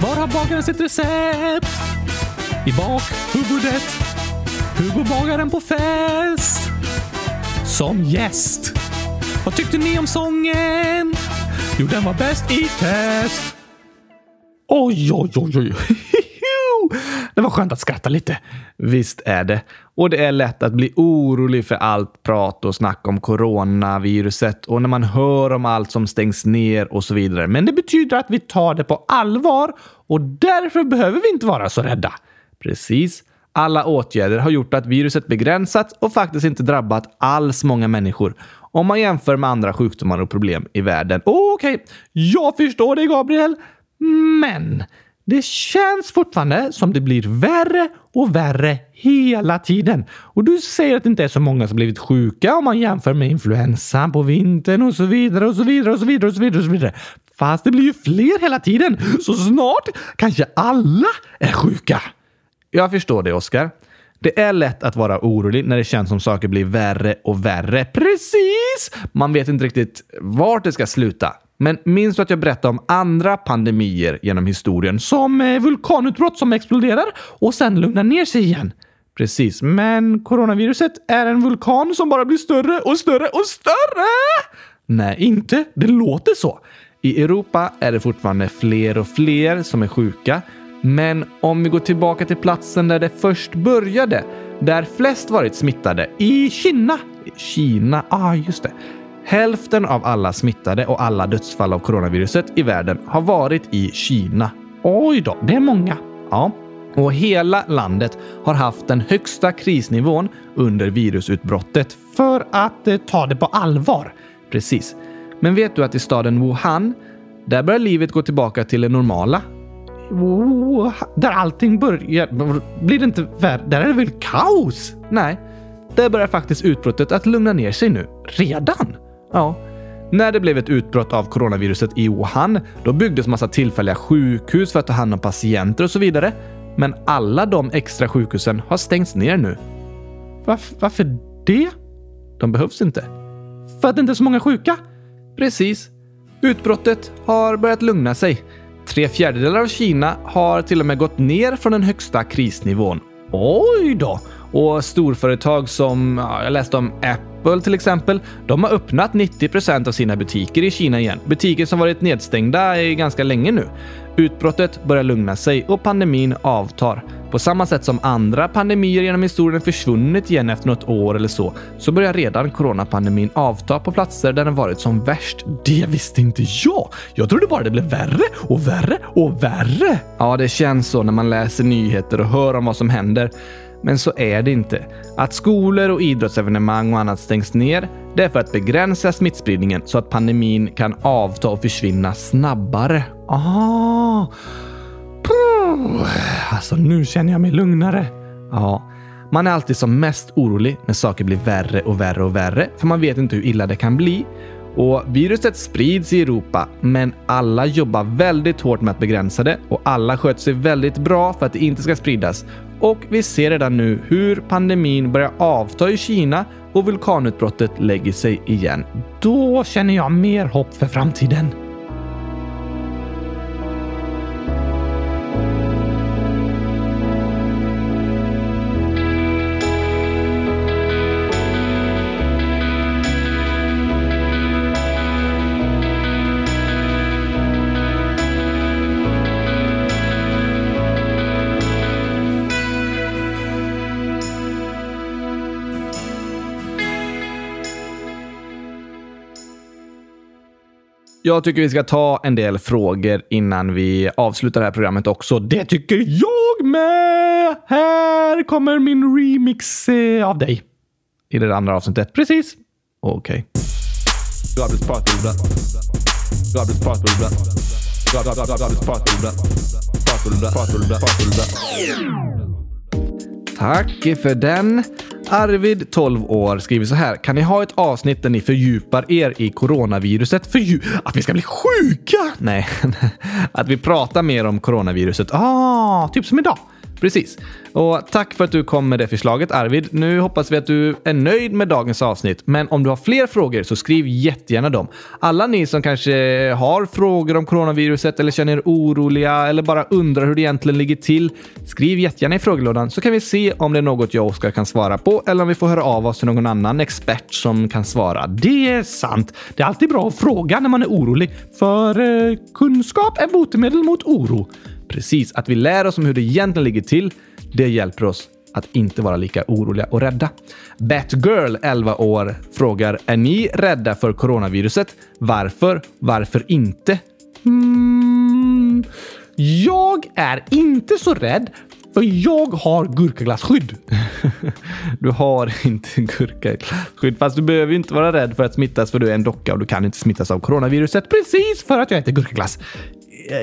Speaker 2: Var har bagaren sitt recept? I bakhuvudet. Hur går bagaren på fest? Som gäst. Vad tyckte ni om sången? Jo, den var bäst i test. Oj, oj, oj, oj. Det var skönt att skratta lite.
Speaker 1: Visst är det. Och det är lätt att bli orolig för allt prat och snack om coronaviruset och när man hör om allt som stängs ner och så vidare. Men det betyder att vi tar det på allvar och därför behöver vi inte vara så rädda. Precis. Alla åtgärder har gjort att viruset begränsats och faktiskt inte drabbat alls många människor om man jämför med andra sjukdomar och problem i världen.
Speaker 2: Okej, okay. jag förstår dig Gabriel. Men det känns fortfarande som det blir värre och värre hela tiden. Och du säger att det inte är så många som blivit sjuka om man jämför med influensan på vintern och så vidare och så vidare och så vidare och så vidare. Och så vidare. Fast det blir ju fler hela tiden, så snart kanske alla är sjuka.
Speaker 1: Jag förstår det, Oskar. Det är lätt att vara orolig när det känns som saker blir värre och värre.
Speaker 2: Precis!
Speaker 1: Man vet inte riktigt vart det ska sluta. Men minns du att jag berättade om andra pandemier genom historien?
Speaker 2: Som eh, vulkanutbrott som exploderar och sen lugnar ner sig igen.
Speaker 1: Precis, men coronaviruset är en vulkan som bara blir större och större och större!
Speaker 2: Nej, inte. Det låter så.
Speaker 1: I Europa är det fortfarande fler och fler som är sjuka. Men om vi går tillbaka till platsen där det först började, där flest varit smittade, i Kina. Kina, ah just det. Hälften av alla smittade och alla dödsfall av coronaviruset i världen har varit i Kina.
Speaker 2: Oj då, det är många.
Speaker 1: Ja, och hela landet har haft den högsta krisnivån under virusutbrottet.
Speaker 2: För att eh, ta det på allvar.
Speaker 1: Precis. Men vet du att i staden Wuhan, där börjar livet gå tillbaka till det normala?
Speaker 2: Oh, där allting börjar... Blir det inte värre? Där är det väl kaos?
Speaker 1: Nej, där börjar faktiskt utbrottet att lugna ner sig nu.
Speaker 2: Redan?
Speaker 1: Ja. När det blev ett utbrott av coronaviruset i Wuhan, då byggdes massa tillfälliga sjukhus för att ta hand om patienter och så vidare. Men alla de extra sjukhusen har stängts ner nu.
Speaker 2: Varför, varför det?
Speaker 1: De behövs inte.
Speaker 2: För att det inte är så många sjuka?
Speaker 1: Precis. Utbrottet har börjat lugna sig. Tre fjärdedelar av Kina har till och med gått ner från den högsta krisnivån.
Speaker 2: Oj då!
Speaker 1: Och storföretag som, ja, jag läste om Apple till exempel, de har öppnat 90% av sina butiker i Kina igen. Butiker som varit nedstängda ganska länge nu. Utbrottet börjar lugna sig och pandemin avtar. På samma sätt som andra pandemier genom historien försvunnit igen efter något år eller så, så börjar redan coronapandemin avta på platser där den varit som värst.
Speaker 2: Det visste inte jag! Jag trodde bara det blev värre och värre och värre.
Speaker 1: Ja, det känns så när man läser nyheter och hör om vad som händer. Men så är det inte. Att skolor och idrottsevenemang och annat stängs ner, det är för att begränsa smittspridningen så att pandemin kan avta och försvinna snabbare.
Speaker 2: Ah. Puh. Alltså, nu känner jag mig lugnare.
Speaker 1: Ja, man är alltid som mest orolig när saker blir värre och värre och värre, för man vet inte hur illa det kan bli. Och viruset sprids i Europa, men alla jobbar väldigt hårt med att begränsa det och alla sköter sig väldigt bra för att det inte ska spridas. Och vi ser redan nu hur pandemin börjar avta i Kina och vulkanutbrottet lägger sig igen.
Speaker 2: Då känner jag mer hopp för framtiden.
Speaker 1: Jag tycker vi ska ta en del frågor innan vi avslutar det här programmet också.
Speaker 2: Det tycker jag med! Här kommer min remix eh, av dig.
Speaker 1: I det andra avsnittet?
Speaker 2: Precis.
Speaker 1: Okej. Tack för den. Arvid, 12 år, skriver så här. Kan ni ha ett avsnitt där ni fördjupar er i coronaviruset?
Speaker 2: Fördjup att vi ska bli sjuka?
Speaker 1: Nej, att vi pratar mer om coronaviruset.
Speaker 2: Ah, typ som idag.
Speaker 1: Precis. Och tack för att du kom med det förslaget Arvid. Nu hoppas vi att du är nöjd med dagens avsnitt. Men om du har fler frågor så skriv jättegärna dem. Alla ni som kanske har frågor om coronaviruset eller känner er oroliga eller bara undrar hur det egentligen ligger till. Skriv jättegärna i frågelådan så kan vi se om det är något jag och Oskar kan svara på eller om vi får höra av oss till någon annan expert som kan svara.
Speaker 2: Det är sant. Det är alltid bra att fråga när man är orolig. För eh, kunskap är botemedel mot oro.
Speaker 1: Precis, att vi lär oss om hur det egentligen ligger till, det hjälper oss att inte vara lika oroliga och rädda. Batgirl, 11 år, frågar Är ni rädda för coronaviruset? Varför? Varför inte?
Speaker 2: Mm, jag är inte så rädd för jag har gurkaglasskydd.
Speaker 1: du har inte gurkaglasskydd, fast du behöver inte vara rädd för att smittas för du är en docka och du kan inte smittas av coronaviruset
Speaker 2: precis för att jag äter gurkaglass.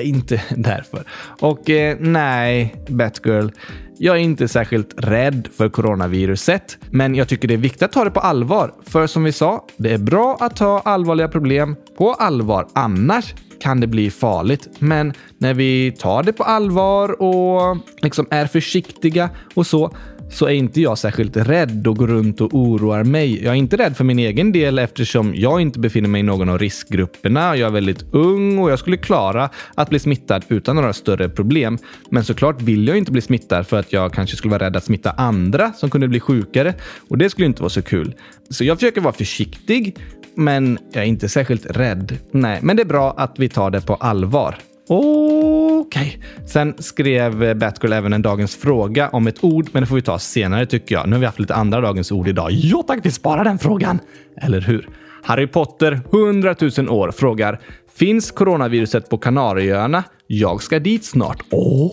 Speaker 1: Inte därför. Och eh, nej, Batgirl. Jag är inte särskilt rädd för coronaviruset, men jag tycker det är viktigt att ta det på allvar. För som vi sa, det är bra att ta allvarliga problem på allvar. Annars kan det bli farligt. Men när vi tar det på allvar och liksom är försiktiga och så, så är inte jag särskilt rädd och går runt och oroar mig. Jag är inte rädd för min egen del eftersom jag inte befinner mig i någon av riskgrupperna. Jag är väldigt ung och jag skulle klara att bli smittad utan några större problem. Men såklart vill jag inte bli smittad för att jag kanske skulle vara rädd att smitta andra som kunde bli sjukare och det skulle inte vara så kul. Så jag försöker vara försiktig, men jag är inte särskilt rädd. Nej, men det är bra att vi tar det på allvar.
Speaker 2: Okej.
Speaker 1: Okay. Sen skrev Batgirl även en dagens fråga om ett ord, men det får vi ta senare tycker jag. Nu har vi haft lite andra dagens ord idag.
Speaker 2: Jo, tack, vi sparar den frågan.
Speaker 1: Eller hur? Harry Potter, 100 000 år, frågar Finns coronaviruset på Kanarieöarna? Jag ska dit snart.
Speaker 2: Åh,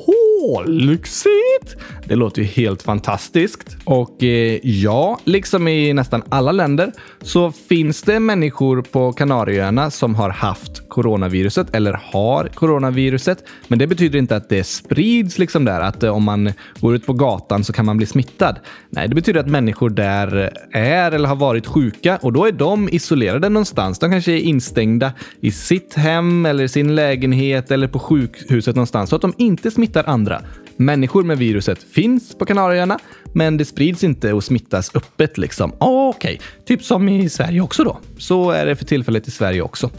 Speaker 2: lyxigt!
Speaker 1: Det låter ju helt fantastiskt. Och eh, ja, liksom i nästan alla länder så finns det människor på Kanarieöarna som har haft coronaviruset eller har coronaviruset. Men det betyder inte att det sprids liksom där, att eh, om man går ut på gatan så kan man bli smittad. Nej, det betyder att människor där är eller har varit sjuka och då är de isolerade någonstans. De kanske är instängda i sitt hem eller sin lägenhet eller på sjukhuset någonstans så att de inte smittar andra. Människor med viruset finns på Kanarieöarna, men det sprids inte och smittas öppet liksom.
Speaker 2: Ah, okej, okay. typ som i Sverige också då?
Speaker 1: Så är det för tillfället i Sverige också.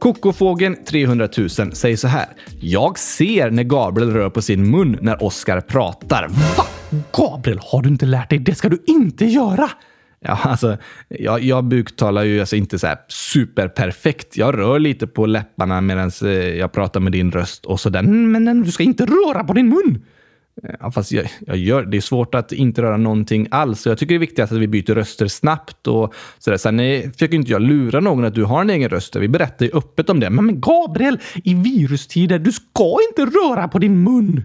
Speaker 1: Kokofågeln 300 000 säger så här. Jag ser när Gabriel rör på sin mun när Oskar pratar.
Speaker 2: Va? Gabriel, har du inte lärt dig? Det ska du inte göra!
Speaker 1: Ja, alltså, jag, jag buktalar ju alltså inte så här superperfekt. Jag rör lite på läpparna medan eh, jag pratar med din röst och sådär.
Speaker 2: Mm, men du ska inte röra på din mun!
Speaker 1: Ja, fast jag, jag, gör, det är svårt att inte röra någonting alls. Jag tycker det är viktigt att vi byter röster snabbt. och sådär. Sen eh, försöker inte jag lura någon att du har en egen röst. Vi berättar ju öppet om det.
Speaker 2: Men, men Gabriel, i virustider, du ska inte röra på din mun!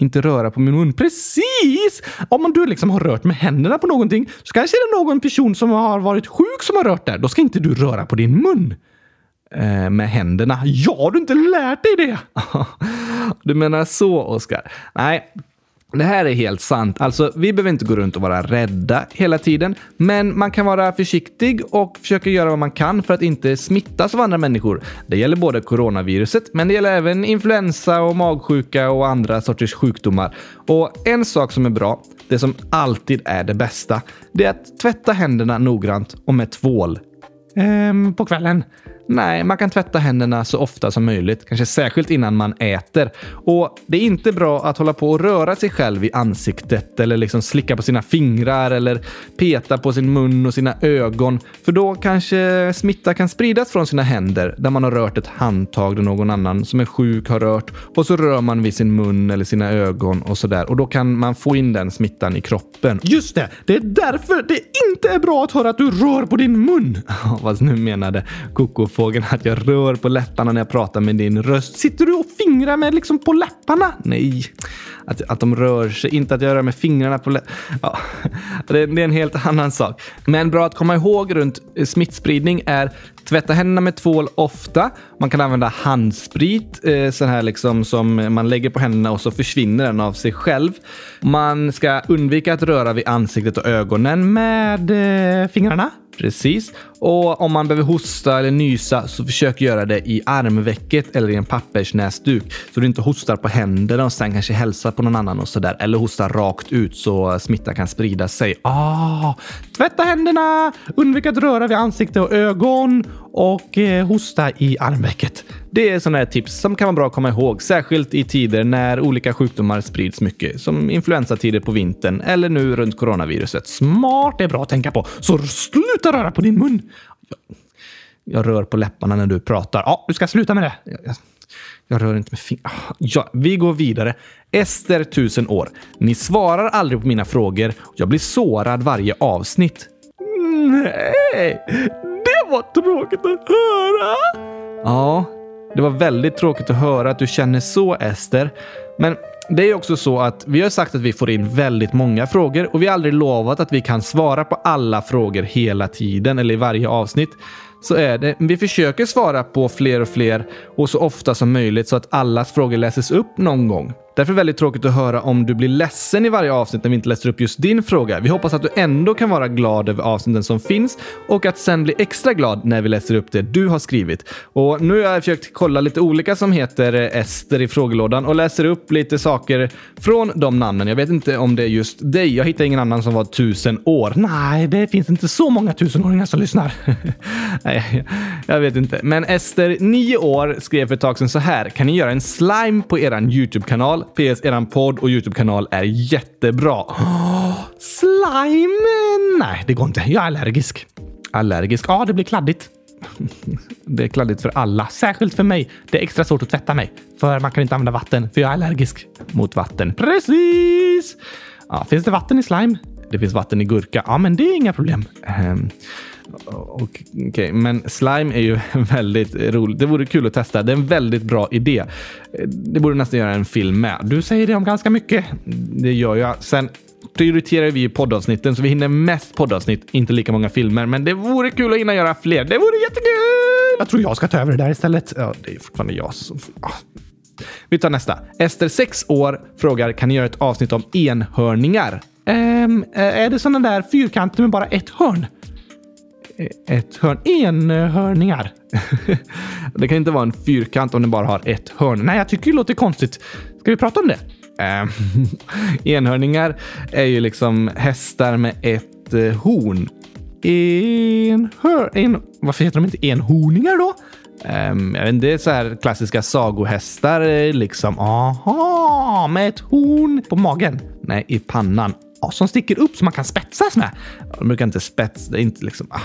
Speaker 1: Inte röra på min mun.
Speaker 2: Precis! Om du liksom har rört med händerna på någonting så kanske det är någon person som har varit sjuk som har rört där. Då ska inte du röra på din mun.
Speaker 1: Eh, med händerna.
Speaker 2: Ja, har du inte lärt dig det?
Speaker 1: du menar så, Oskar? Nej, det här är helt sant. Alltså, vi behöver inte gå runt och vara rädda hela tiden, men man kan vara försiktig och försöka göra vad man kan för att inte smittas av andra människor. Det gäller både coronaviruset, men det gäller även influensa och magsjuka och andra sorters sjukdomar. Och en sak som är bra, det som alltid är det bästa, det är att tvätta händerna noggrant och med tvål.
Speaker 2: Ehm, på kvällen?
Speaker 1: Nej, man kan tvätta händerna så ofta som möjligt, kanske särskilt innan man äter. Och det är inte bra att hålla på och röra sig själv i ansiktet eller liksom slicka på sina fingrar eller peta på sin mun och sina ögon. För då kanske smitta kan spridas från sina händer där man har rört ett handtag där någon annan som är sjuk har rört och så rör man vid sin mun eller sina ögon och sådär och då kan man få in den smittan i kroppen.
Speaker 2: Just det! Det är därför det inte är bra att höra att du rör på din mun!
Speaker 1: Vad nu menade Koko fågeln att jag rör på läpparna när jag pratar med din röst.
Speaker 2: Sitter du och fingrar med liksom på läpparna?
Speaker 1: Nej, att, att de rör sig, inte att jag rör med fingrarna på läpparna. Ja, det, det, är en helt annan sak. Men bra att komma ihåg runt eh, smittspridning är Tvätta händerna med tvål ofta. Man kan använda handsprit, eh, sån här liksom som man lägger på händerna och så försvinner den av sig själv. Man ska undvika att röra vid ansiktet och ögonen med eh, fingrarna. Precis. Och om man behöver hosta eller nysa så försök göra det i armvecket eller i en pappersnäsduk så du inte hostar på händerna och sen kanske hälsar på någon annan och sådär. Eller hostar rakt ut så smittan kan sprida sig.
Speaker 2: Ah, tvätta händerna, undvik att röra vid ansikte och ögon och eh, hosta i armvecket.
Speaker 1: Det är sådana här tips som kan vara bra att komma ihåg, särskilt i tider när olika sjukdomar sprids mycket, som influensatider på vintern eller nu runt coronaviruset.
Speaker 2: Smart, det är bra att tänka på. Så sluta röra på din mun!
Speaker 1: Jag, jag rör på läpparna när du pratar.
Speaker 2: Ja, du ska sluta med det.
Speaker 1: Jag, jag, jag rör inte med fingrarna. Ah, ja, vi går vidare. Ester, tusen år. Ni svarar aldrig på mina frågor. Jag blir sårad varje avsnitt.
Speaker 2: Mm, nej, det var tråkigt att höra.
Speaker 1: Ja, det var väldigt tråkigt att höra att du känner så, Ester. Men det är också så att vi har sagt att vi får in väldigt många frågor och vi har aldrig lovat att vi kan svara på alla frågor hela tiden eller i varje avsnitt. Så är det. Vi försöker svara på fler och fler och så ofta som möjligt så att allas frågor läses upp någon gång. Därför är det väldigt tråkigt att höra om du blir ledsen i varje avsnitt när vi inte läser upp just din fråga. Vi hoppas att du ändå kan vara glad över avsnitten som finns och att sen bli extra glad när vi läser upp det du har skrivit. Och nu har jag försökt kolla lite olika som heter eh, Ester i frågelådan och läser upp lite saker från de namnen. Jag vet inte om det är just dig. Jag hittar ingen annan som var tusen år.
Speaker 2: Nej, det finns inte så många tusenåringar som lyssnar.
Speaker 1: Nej, jag vet inte. Men Ester, nio år, skrev för ett tag sedan så här. Kan ni göra en slime på eran YouTube-kanal? PS, eran podd och YouTube-kanal är jättebra.
Speaker 2: Oh, slime? Nej, det går inte. Jag är allergisk.
Speaker 1: Allergisk?
Speaker 2: Ja, det blir kladdigt.
Speaker 1: Det är kladdigt för alla.
Speaker 2: Särskilt för mig. Det är extra svårt att tvätta mig. För man kan inte använda vatten, för jag är allergisk.
Speaker 1: Mot vatten.
Speaker 2: Precis! Ja, finns det vatten i slime?
Speaker 1: Det finns vatten i gurka.
Speaker 2: Ja, men det är inga problem.
Speaker 1: Um, Okej, okay. men slime är ju väldigt roligt. Det vore kul att testa. Det är en väldigt bra idé. Det borde nästan göra en film med.
Speaker 2: Du säger det om ganska mycket.
Speaker 1: Det gör jag. Sen prioriterar vi poddavsnitten så vi hinner mest poddavsnitt, inte lika många filmer. Men det vore kul att hinna göra fler. Det vore jättekul!
Speaker 2: Jag tror jag ska ta över det där istället.
Speaker 1: Ja, det är fortfarande jag som... Vi tar nästa. Ester, 6 år, frågar kan ni göra ett avsnitt om enhörningar?
Speaker 2: Um, är det sådana där fyrkanter med bara ett hörn?
Speaker 1: Ett hörn.
Speaker 2: Enhörningar.
Speaker 1: det kan inte vara en fyrkant om den bara har ett hörn.
Speaker 2: Nej, jag tycker det låter konstigt. Ska vi prata om det?
Speaker 1: Eh, enhörningar är ju liksom hästar med ett eh, horn.
Speaker 2: Enhör... En, varför heter de inte enhorningar då?
Speaker 1: Um, jag vet inte, det är så här klassiska sagohästar eh, liksom.
Speaker 2: Aha, med ett horn på magen.
Speaker 1: Nej, i pannan
Speaker 2: som sticker upp som man kan spetsas med.
Speaker 1: De brukar inte spets. Det är inte liksom... Ah.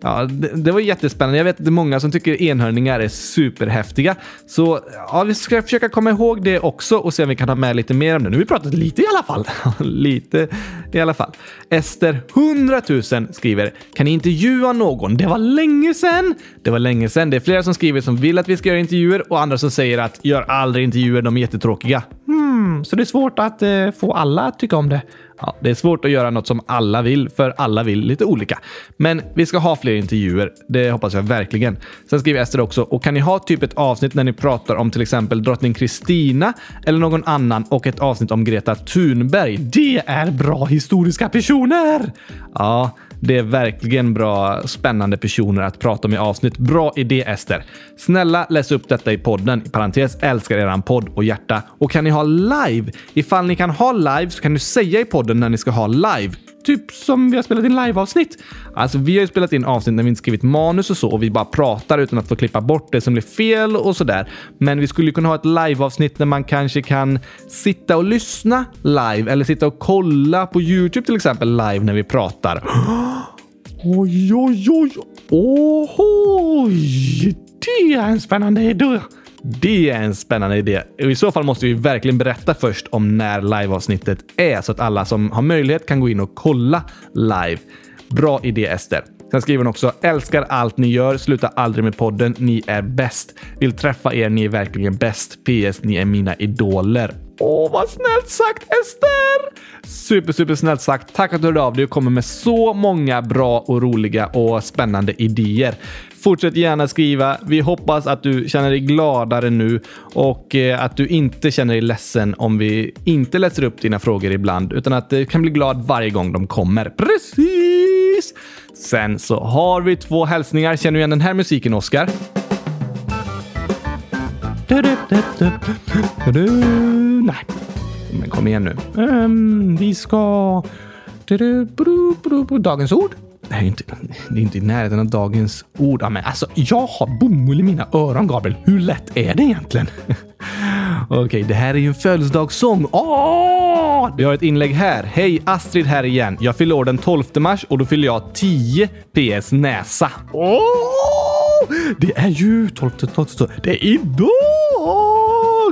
Speaker 1: Ja, det, det, var jättespännande. Jag vet att det är många som tycker enhörningar är superhäftiga. Så ja, vi ska försöka komma ihåg det också och se om vi kan ha med lite mer om det. Nu har vi pratat lite i alla fall. lite i alla fall. Ester 100 000 skriver Kan ni intervjua någon? Det var länge sedan. Det var länge sedan. Det är flera som skriver som vill att vi ska göra intervjuer och andra som säger att gör aldrig intervjuer. De är jättetråkiga.
Speaker 2: Hmm, så det är svårt att eh, få alla att tycka om det.
Speaker 1: Ja, det är svårt att göra något som alla vill, för alla vill lite olika. Men vi ska ha fler intervjuer. Det hoppas jag verkligen. Sen skriver Ester också, och kan ni ha typ ett avsnitt när ni pratar om till exempel drottning Kristina eller någon annan och ett avsnitt om Greta Thunberg?
Speaker 2: Det är bra historiska personer!
Speaker 1: Ja, det är verkligen bra, spännande personer att prata om i avsnitt. Bra idé Ester. Snälla läs upp detta i podden. I parentes älskar eran podd och hjärta. Och kan ni ha live? Ifall ni kan ha live så kan du säga i podden när ni ska ha live.
Speaker 2: Typ som vi har spelat in live-avsnitt.
Speaker 1: Alltså, vi har ju spelat in avsnitt när vi inte skrivit manus och så och vi bara pratar utan att få klippa bort det som blir fel och sådär. Men vi skulle kunna ha ett live-avsnitt där man kanske kan sitta och lyssna live eller sitta och kolla på Youtube till exempel live när vi pratar.
Speaker 2: Oj, oj, oj. Oj, det är en spännande idé.
Speaker 1: Det är en spännande idé. I så fall måste vi verkligen berätta först om när liveavsnittet är så att alla som har möjlighet kan gå in och kolla live. Bra idé Ester. Sen skriver hon också “Älskar allt ni gör. Sluta aldrig med podden. Ni är bäst. Vill träffa er. Ni är verkligen bäst. PS. Ni är mina idoler.”
Speaker 2: Åh, vad snällt sagt Ester!
Speaker 1: Super, super snällt sagt. Tack att du hörde av dig och kommer med så många bra och roliga och spännande idéer. Fortsätt gärna skriva. Vi hoppas att du känner dig gladare nu och eh, att du inte känner dig ledsen om vi inte läser upp dina frågor ibland, utan att du kan bli glad varje gång de kommer. Precis! Sen så har vi två hälsningar. Känner du igen den här musiken, Oskar?
Speaker 2: Nej.
Speaker 1: Men kom igen nu.
Speaker 2: Um, vi ska... Dagens ord?
Speaker 1: Det här är inte, det är inte i närheten av dagens ord.
Speaker 2: men alltså, jag har bomull i mina öron, Gabriel. Hur lätt är det egentligen?
Speaker 1: Okej, okay, det här är ju en födelsedagssång. Åh! Vi har ett inlägg här. Hej, Astrid här igen. Jag fyller år den 12 mars och då fyller jag 10 PS näsa.
Speaker 2: Åh! Det är ju 12, 12, 12. Det är idag!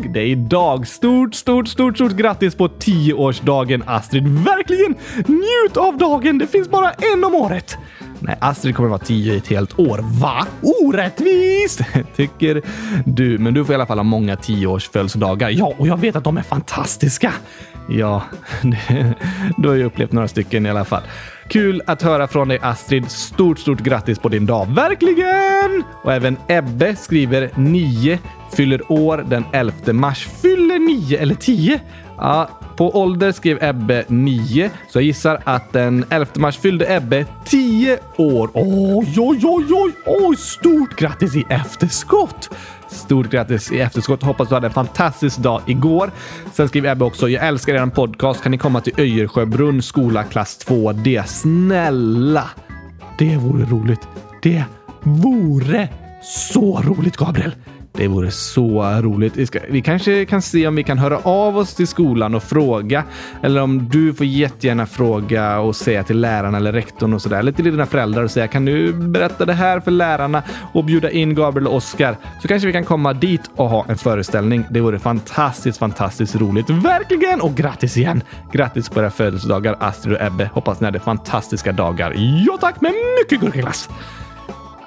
Speaker 1: Det är idag. Stort, stort, stort, stort grattis på 10-årsdagen Astrid. Verkligen! Njut av dagen. Det finns bara en om året. Nej, Astrid kommer vara 10 i ett helt år. Va? Orättvist! Tycker du. Men du får i alla fall ha många 10-års födelsedagar.
Speaker 2: Ja, och jag vet att de är fantastiska.
Speaker 1: Ja, du har ju upplevt några stycken i alla fall. Kul att höra från dig Astrid. Stort, stort grattis på din dag. Verkligen! Och även Ebbe skriver 9, fyller år den 11 mars. Fyller 9 eller 10? Ja, på ålder skrev Ebbe 9, så jag gissar att den 11 mars fyllde Ebbe 10 år.
Speaker 2: Oj, oj, oj, oj, oj! Stort grattis i efterskott!
Speaker 1: Stort grattis i efterskott. Hoppas du hade en fantastisk dag igår. Sen skriver Ebbe också. Jag älskar er podcast. Kan ni komma till Öjersjöbrunn skola klass 2D? Snälla!
Speaker 2: Det vore roligt. Det vore så roligt, Gabriel.
Speaker 1: Det vore så roligt. Vi, ska, vi kanske kan se om vi kan höra av oss till skolan och fråga. Eller om du får jättegärna fråga och säga till läraren eller rektorn och sådär. Eller till dina föräldrar och säga kan du berätta det här för lärarna och bjuda in Gabriel och Oskar? Så kanske vi kan komma dit och ha en föreställning. Det vore fantastiskt, fantastiskt roligt. Verkligen! Och grattis igen! Grattis på era födelsedagar Astrid och Ebbe. Hoppas ni hade fantastiska dagar. Ja tack, med mycket gurkaglass!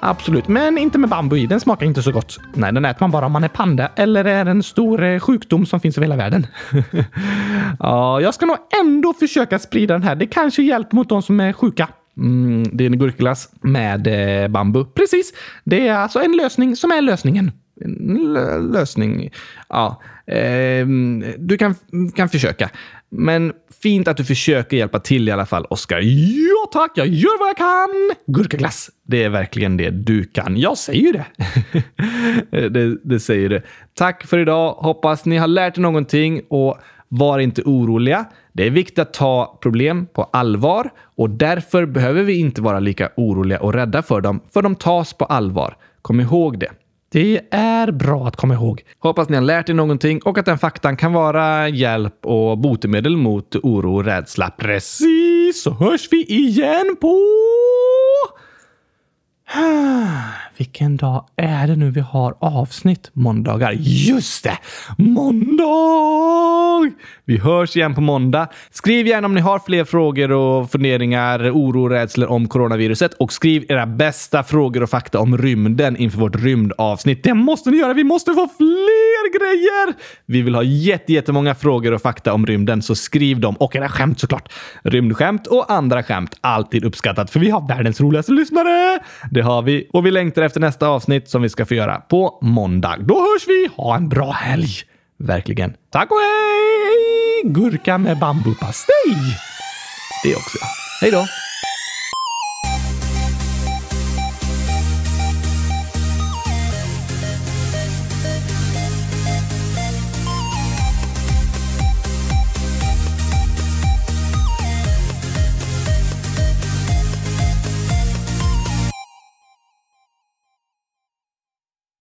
Speaker 1: Absolut, men inte med bambu i. Den smakar inte så gott. Nej, den äter man bara om man är panda eller är en stor eh, sjukdom som finns över hela världen. ja, jag ska nog ändå försöka sprida den här. Det kanske hjälper mot de som är sjuka. Mm, det är en gurkglass med eh, bambu. Precis. Det är alltså en lösning som är lösningen. En lösning. Ja, eh, du kan, kan försöka. Men fint att du försöker hjälpa till i alla fall, Oskar. Ja tack, jag gör vad jag kan! Gurkaglass, det är verkligen det du kan. Jag säger ju det. det. Det säger det. Tack för idag. Hoppas ni har lärt er någonting och var inte oroliga. Det är viktigt att ta problem på allvar och därför behöver vi inte vara lika oroliga och rädda för dem, för de tas på allvar. Kom ihåg det. Det är bra att komma ihåg. Hoppas ni har lärt er någonting och att den faktan kan vara hjälp och botemedel mot oro och rädsla. Precis, så hörs vi igen på... Vilken dag är det nu vi har avsnitt? Måndagar. Just det! Måndag! Vi hörs igen på måndag. Skriv gärna om ni har fler frågor och funderingar, oro och rädslor om coronaviruset och skriv era bästa frågor och fakta om rymden inför vårt rymdavsnitt. Det måste ni göra! Vi måste få fler grejer! Vi vill ha jättemånga frågor och fakta om rymden, så skriv dem och era skämt såklart. Rymdskämt och andra skämt. Alltid uppskattat, för vi har världens roligaste lyssnare! Det det har vi och vi längtar efter nästa avsnitt som vi ska få göra på måndag. Då hörs vi! Ha en bra helg! Verkligen. Tack och hej! Gurka med bambupastej! Det också. Hej då!